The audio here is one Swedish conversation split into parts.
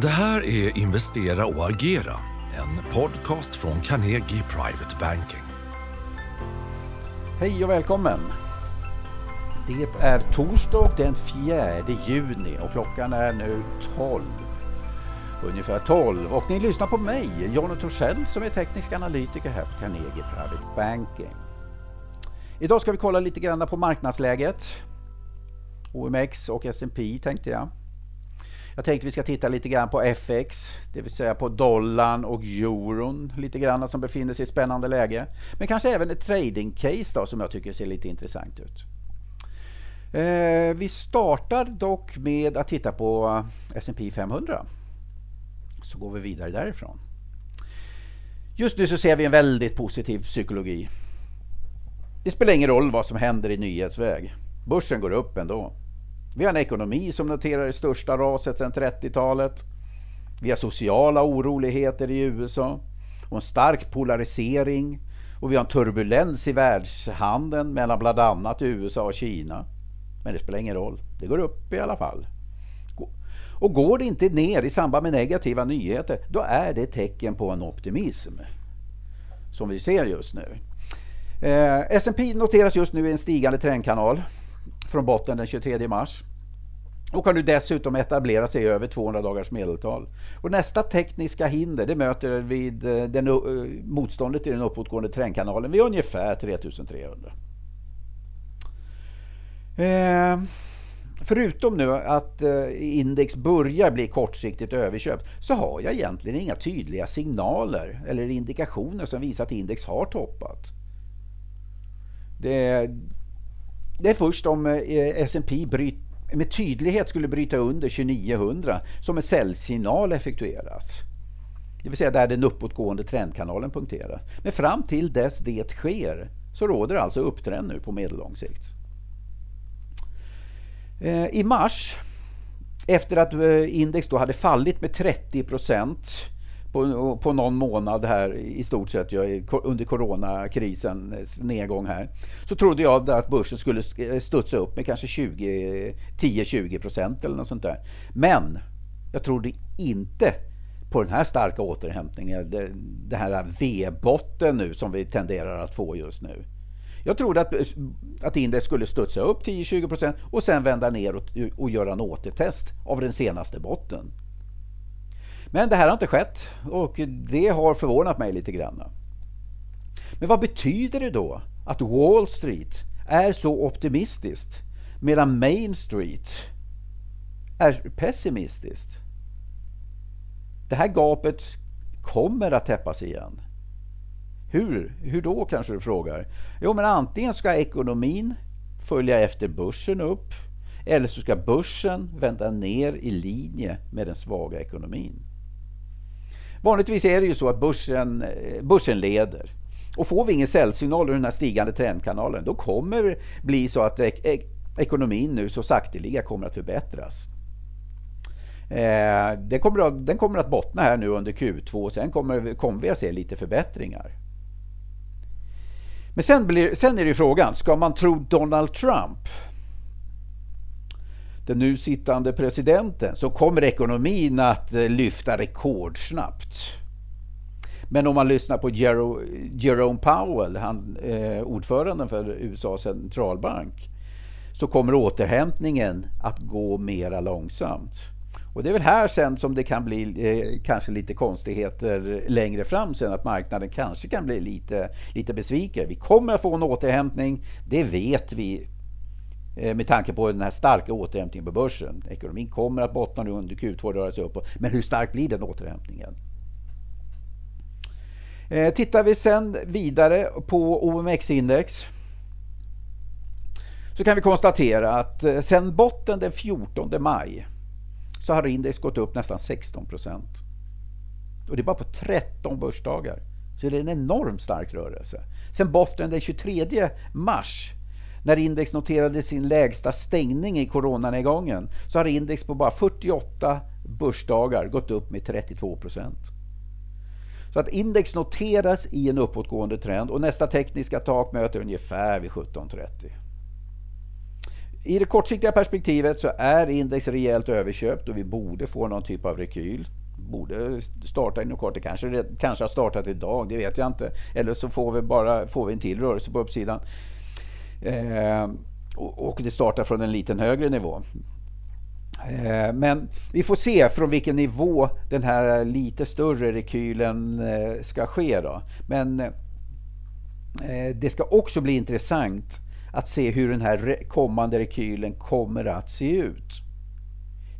Det här är Investera och agera, en podcast från Carnegie Private Banking. Hej och välkommen! Det är torsdag den 4 juni och klockan är nu 12. Ungefär 12 och ni lyssnar på mig, Jonny Torssell som är teknisk analytiker här på Carnegie Private Banking. Idag ska vi kolla lite grann på marknadsläget. OMX och S&P tänkte jag. Jag tänkte vi ska titta lite grann på FX, det vill säga på dollarn och euron lite grann som befinner sig i ett spännande läge. Men kanske även ett trading case då som jag tycker ser lite intressant ut. Eh, vi startar dock med att titta på eh, S&P 500. Så går vi vidare därifrån. Just nu så ser vi en väldigt positiv psykologi. Det spelar ingen roll vad som händer i nyhetsväg. Börsen går upp ändå. Vi har en ekonomi som noterar det största raset sedan 30-talet. Vi har sociala oroligheter i USA och en stark polarisering. Och vi har en turbulens i världshandeln mellan bland annat USA och Kina. Men det spelar ingen roll. Det går upp i alla fall. Och går det inte ner i samband med negativa nyheter, då är det tecken på en optimism. Som vi ser just nu. Eh, S&P noteras just nu i en stigande trendkanal från botten den 23 mars och har nu dessutom etablerat sig i över 200 dagars medeltal. Och nästa tekniska hinder det möter vid eh, den, eh, motståndet i den uppåtgående trendkanalen vid ungefär 3300. Eh, förutom nu att eh, index börjar bli kortsiktigt överköpt så har jag egentligen inga tydliga signaler eller indikationer som visar att index har toppat. Det, det är först om eh, S&P med tydlighet skulle bryta under 2900 som en säljsignal effektueras. Det vill säga där den uppåtgående trendkanalen punkteras. Men fram till dess det sker så råder alltså upptrend nu på medellång sikt. Eh, I mars, efter att eh, index då hade fallit med 30 procent på, på någon månad här i stort sett under coronakrisens nedgång här. Så trodde jag att börsen skulle eh, studsa upp med kanske 10-20 procent eller något sånt där. Men jag trodde inte på den här starka återhämtningen, det, här V-botten nu som vi tenderar att få just nu. Jag trodde att, att index skulle studsa upp 10-20 procent och sen vända ner och, och göra en återtest av den senaste botten. Men det här har inte skett och det har förvånat mig lite grann. Men vad betyder det då att Wall Street är så optimistiskt medan Main Street är pessimistiskt? Det här gapet kommer att täppas igen. Hur? Hur då kanske du frågar? Jo, men antingen ska ekonomin följa efter börsen upp eller så ska börsen vända ner i linje med den svaga ekonomin. Vanligtvis är det ju så att börsen, eh, börsen leder. Och får vi ingen säljsignal ur den här stigande trendkanalen då kommer det bli så att ek ek ekonomin nu så sakteliga kommer att förbättras. Eh, den, kommer att, den kommer att bottna här nu under Q2 och sen kommer, kommer vi att se lite förbättringar. Men sen, blir, sen är det frågan, ska man tro Donald Trump den nu sittande presidenten så kommer ekonomin att eh, lyfta rekordsnabbt. Men om man lyssnar på Jerome Powell, han, eh, ordföranden för USAs centralbank, så kommer återhämtningen att gå mera långsamt. Och det är väl här sen som det kan bli eh, kanske lite konstigheter längre fram sen att marknaden kanske kan bli lite, lite besviken. Vi kommer att få en återhämtning, det vet vi Eh, med tanke på den här starka återhämtningen på börsen. Ekonomin kommer att bottna nu under Q2 röra sig uppåt. Men hur stark blir den återhämtningen? Eh, tittar vi sen vidare på OMX-index så kan vi konstatera att eh, sen botten den 14 maj så har index gått upp nästan 16 procent. Och det är bara på 13 börsdagar. Så det är en enormt stark rörelse. Sen botten den 23 mars när index noterade sin lägsta stängning i coronanedgången så har index på bara 48 börsdagar gått upp med 32 procent. Så att index noteras i en uppåtgående trend och nästa tekniska tak möter ungefär vid 17.30. I det kortsiktiga perspektivet så är index rejält överköpt och vi borde få någon typ av rekyl. Borde starta inom kort. Det kanske, kanske har startat idag, det vet jag inte. Eller så får vi bara får vi en till rörelse på uppsidan. Eh, och, och det startar från en liten högre nivå. Eh, men vi får se från vilken nivå den här lite större rekylen eh, ska ske. Då. Men eh, det ska också bli intressant att se hur den här kommande rekylen kommer att se ut.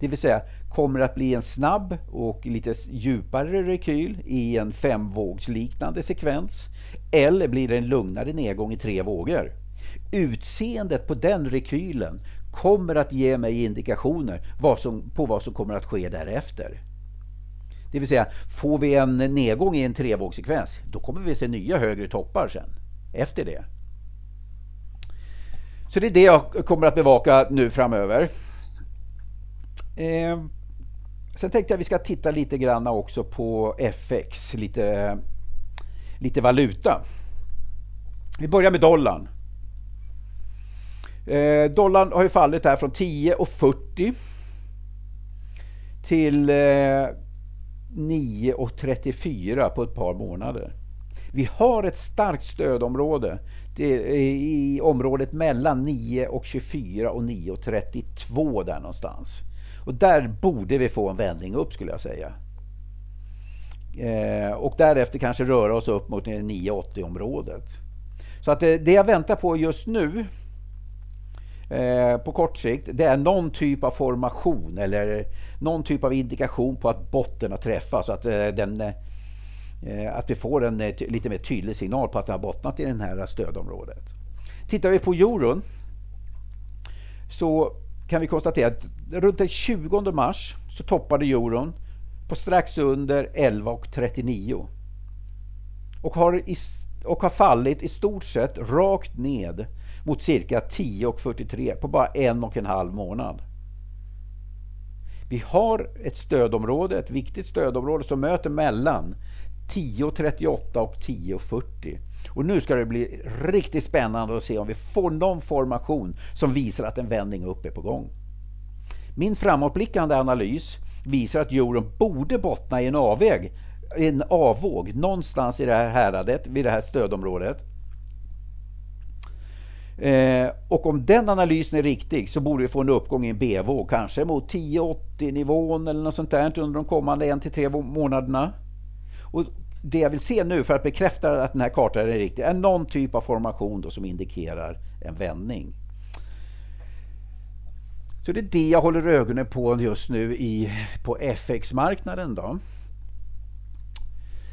Det vill säga, kommer det att bli en snabb och lite djupare rekyl i en femvågsliknande sekvens? Eller blir det en lugnare nedgång i tre vågor? Utseendet på den rekylen kommer att ge mig indikationer vad som, på vad som kommer att ske därefter. Det vill säga, får vi en nedgång i en trevågssekvens, då kommer vi se nya högre toppar sen, efter det. Så det är det jag kommer att bevaka nu framöver. Eh, sen tänkte jag att vi ska titta lite grann också på FX, lite, lite valuta. Vi börjar med dollarn. Eh, dollarn har ju fallit här från 10,40 till eh, 9,34 på ett par månader. Vi har ett starkt stödområde det är i området mellan 9,24 och 9,32 där någonstans. Och där borde vi få en vändning upp skulle jag säga. Eh, och därefter kanske röra oss upp mot 9,80 området. Så att det, det jag väntar på just nu Eh, på kort sikt, det är någon typ av formation eller någon typ av indikation på att botten har träffats. Att, eh, den, eh, att vi får en eh, lite mer tydlig signal på att den har bottnat i det här stödområdet. Tittar vi på euron så kan vi konstatera att runt den 20 mars så toppade euron på strax under 11,39 och har, och har fallit i stort sett rakt ned mot cirka 10,43 på bara en och en halv månad. Vi har ett stödområde, ett viktigt stödområde som möter mellan 10.38 och 10.40. Och nu ska det bli riktigt spännande att se om vi får någon formation som visar att en vändning upp är på gång. Min framåtblickande analys visar att euron borde bottna i en avväg, en avvåg någonstans i det här häradet, vid det här stödområdet. Eh, och om den analysen är riktig så borde vi få en uppgång i en B-våg. kanske mot 1080 nivån eller något sånt där under de kommande en till tre månaderna. Och det jag vill se nu för att bekräfta att den här kartan är riktig är någon typ av formation då som indikerar en vändning. Så det är det jag håller ögonen på just nu i, på FX-marknaden. Då.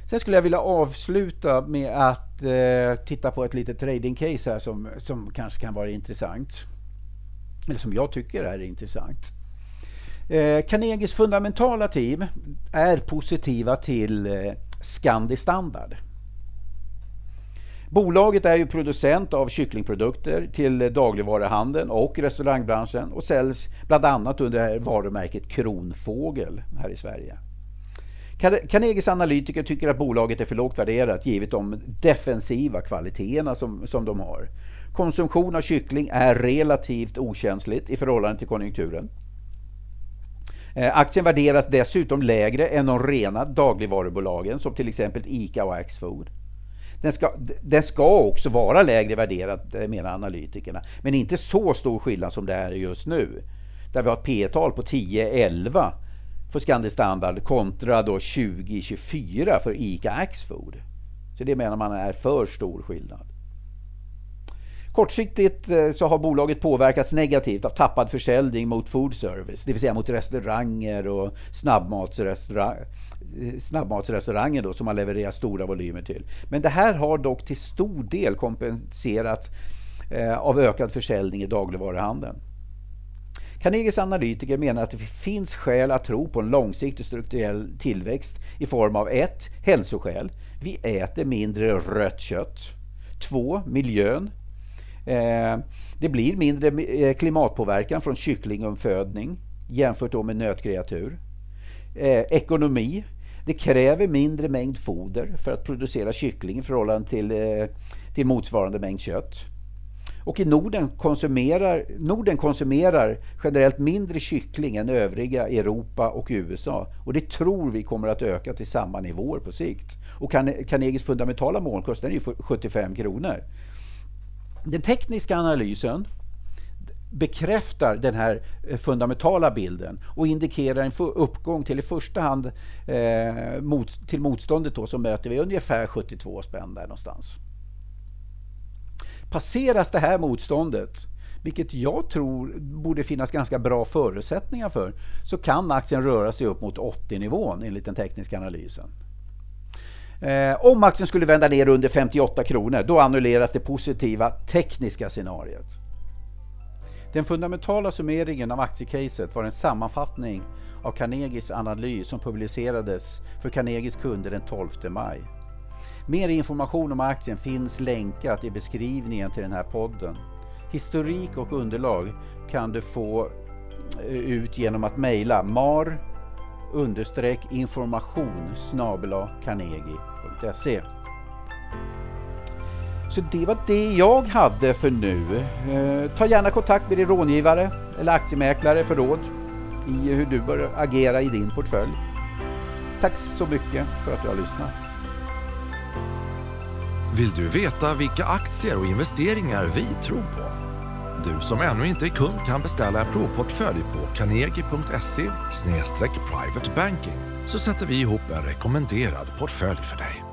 Sen skulle jag vilja avsluta med att eh, titta på ett litet trading-case här som, som kanske kan vara intressant. Eller som jag tycker är intressant. Eh, Carnegies fundamentala team är positiva till eh, Scandi Standard. Bolaget är ju producent av kycklingprodukter till dagligvaruhandeln och restaurangbranschen och säljs bland annat under varumärket Kronfågel här i Sverige. Carnegies analytiker tycker att bolaget är för lågt värderat givet de defensiva kvaliteterna som, som de har. Konsumtion av kyckling är relativt okänsligt i förhållande till konjunkturen. Eh, aktien värderas dessutom lägre än de rena dagligvarubolagen som till exempel ICA och Axfood. Den ska, den ska också vara lägre värderad eh, menar analytikerna, men inte så stor skillnad som det är just nu. Där vi har ett P-tal på 10-11 för Scandi Standard kontra då 2024 för ICA Axfood. Så det menar man är för stor skillnad. Kortsiktigt eh, så har bolaget påverkats negativt av tappad försäljning mot food service, det vill säga mot restauranger och snabbmatsrestauranger, eh, snabbmatsrestauranger då, som man levererar stora volymer till. Men det här har dock till stor del kompenserats eh, av ökad försäljning i dagligvaruhandeln. Carnegies analytiker menar att det finns skäl att tro på en långsiktig strukturell tillväxt i form av 1. Hälsoskäl. Vi äter mindre rött kött. 2. Miljön. Eh, det blir mindre eh, klimatpåverkan från kycklinguppfödning jämfört med nötkreatur. Eh, ekonomi. Det kräver mindre mängd foder för att producera kyckling i förhållande till, till motsvarande mängd kött. Och i Norden konsumerar, Norden konsumerar generellt mindre kyckling än övriga Europa och USA. Och det tror vi kommer att öka till samma nivåer på sikt. Och Carnegies fundamentala målkurs är ju 75 kronor. Den tekniska analysen bekräftar den här eh, fundamentala bilden och indikerar en uppgång till i första hand eh, mot, till motståndet då, som möter vi ungefär 72 spänn där någonstans. Passeras det här motståndet, vilket jag tror borde finnas ganska bra förutsättningar för, så kan aktien röra sig upp mot 80-nivån enligt den tekniska analysen. Eh, om aktien skulle vända ner under 58 kronor, då annulleras det positiva tekniska scenariet. Den fundamentala summeringen av aktiecaset var en sammanfattning av Carnegies analys som publicerades för Carnegies kunder den 12 maj. Mer information om aktien finns länkat i beskrivningen till den här podden. Historik och underlag kan du få eh, ut genom att mejla mar information carnegie.se Så det var det jag hade för nu. Eh, ta gärna kontakt med din rådgivare eller aktiemäklare för råd i hur du bör agera i din portfölj. Tack så mycket för att du har lyssnat. Vill du veta vilka aktier och investeringar vi tror på? Du som ännu inte är kund kan beställa en provportfölj på carnegie.se privatebanking så sätter vi ihop en rekommenderad portfölj för dig.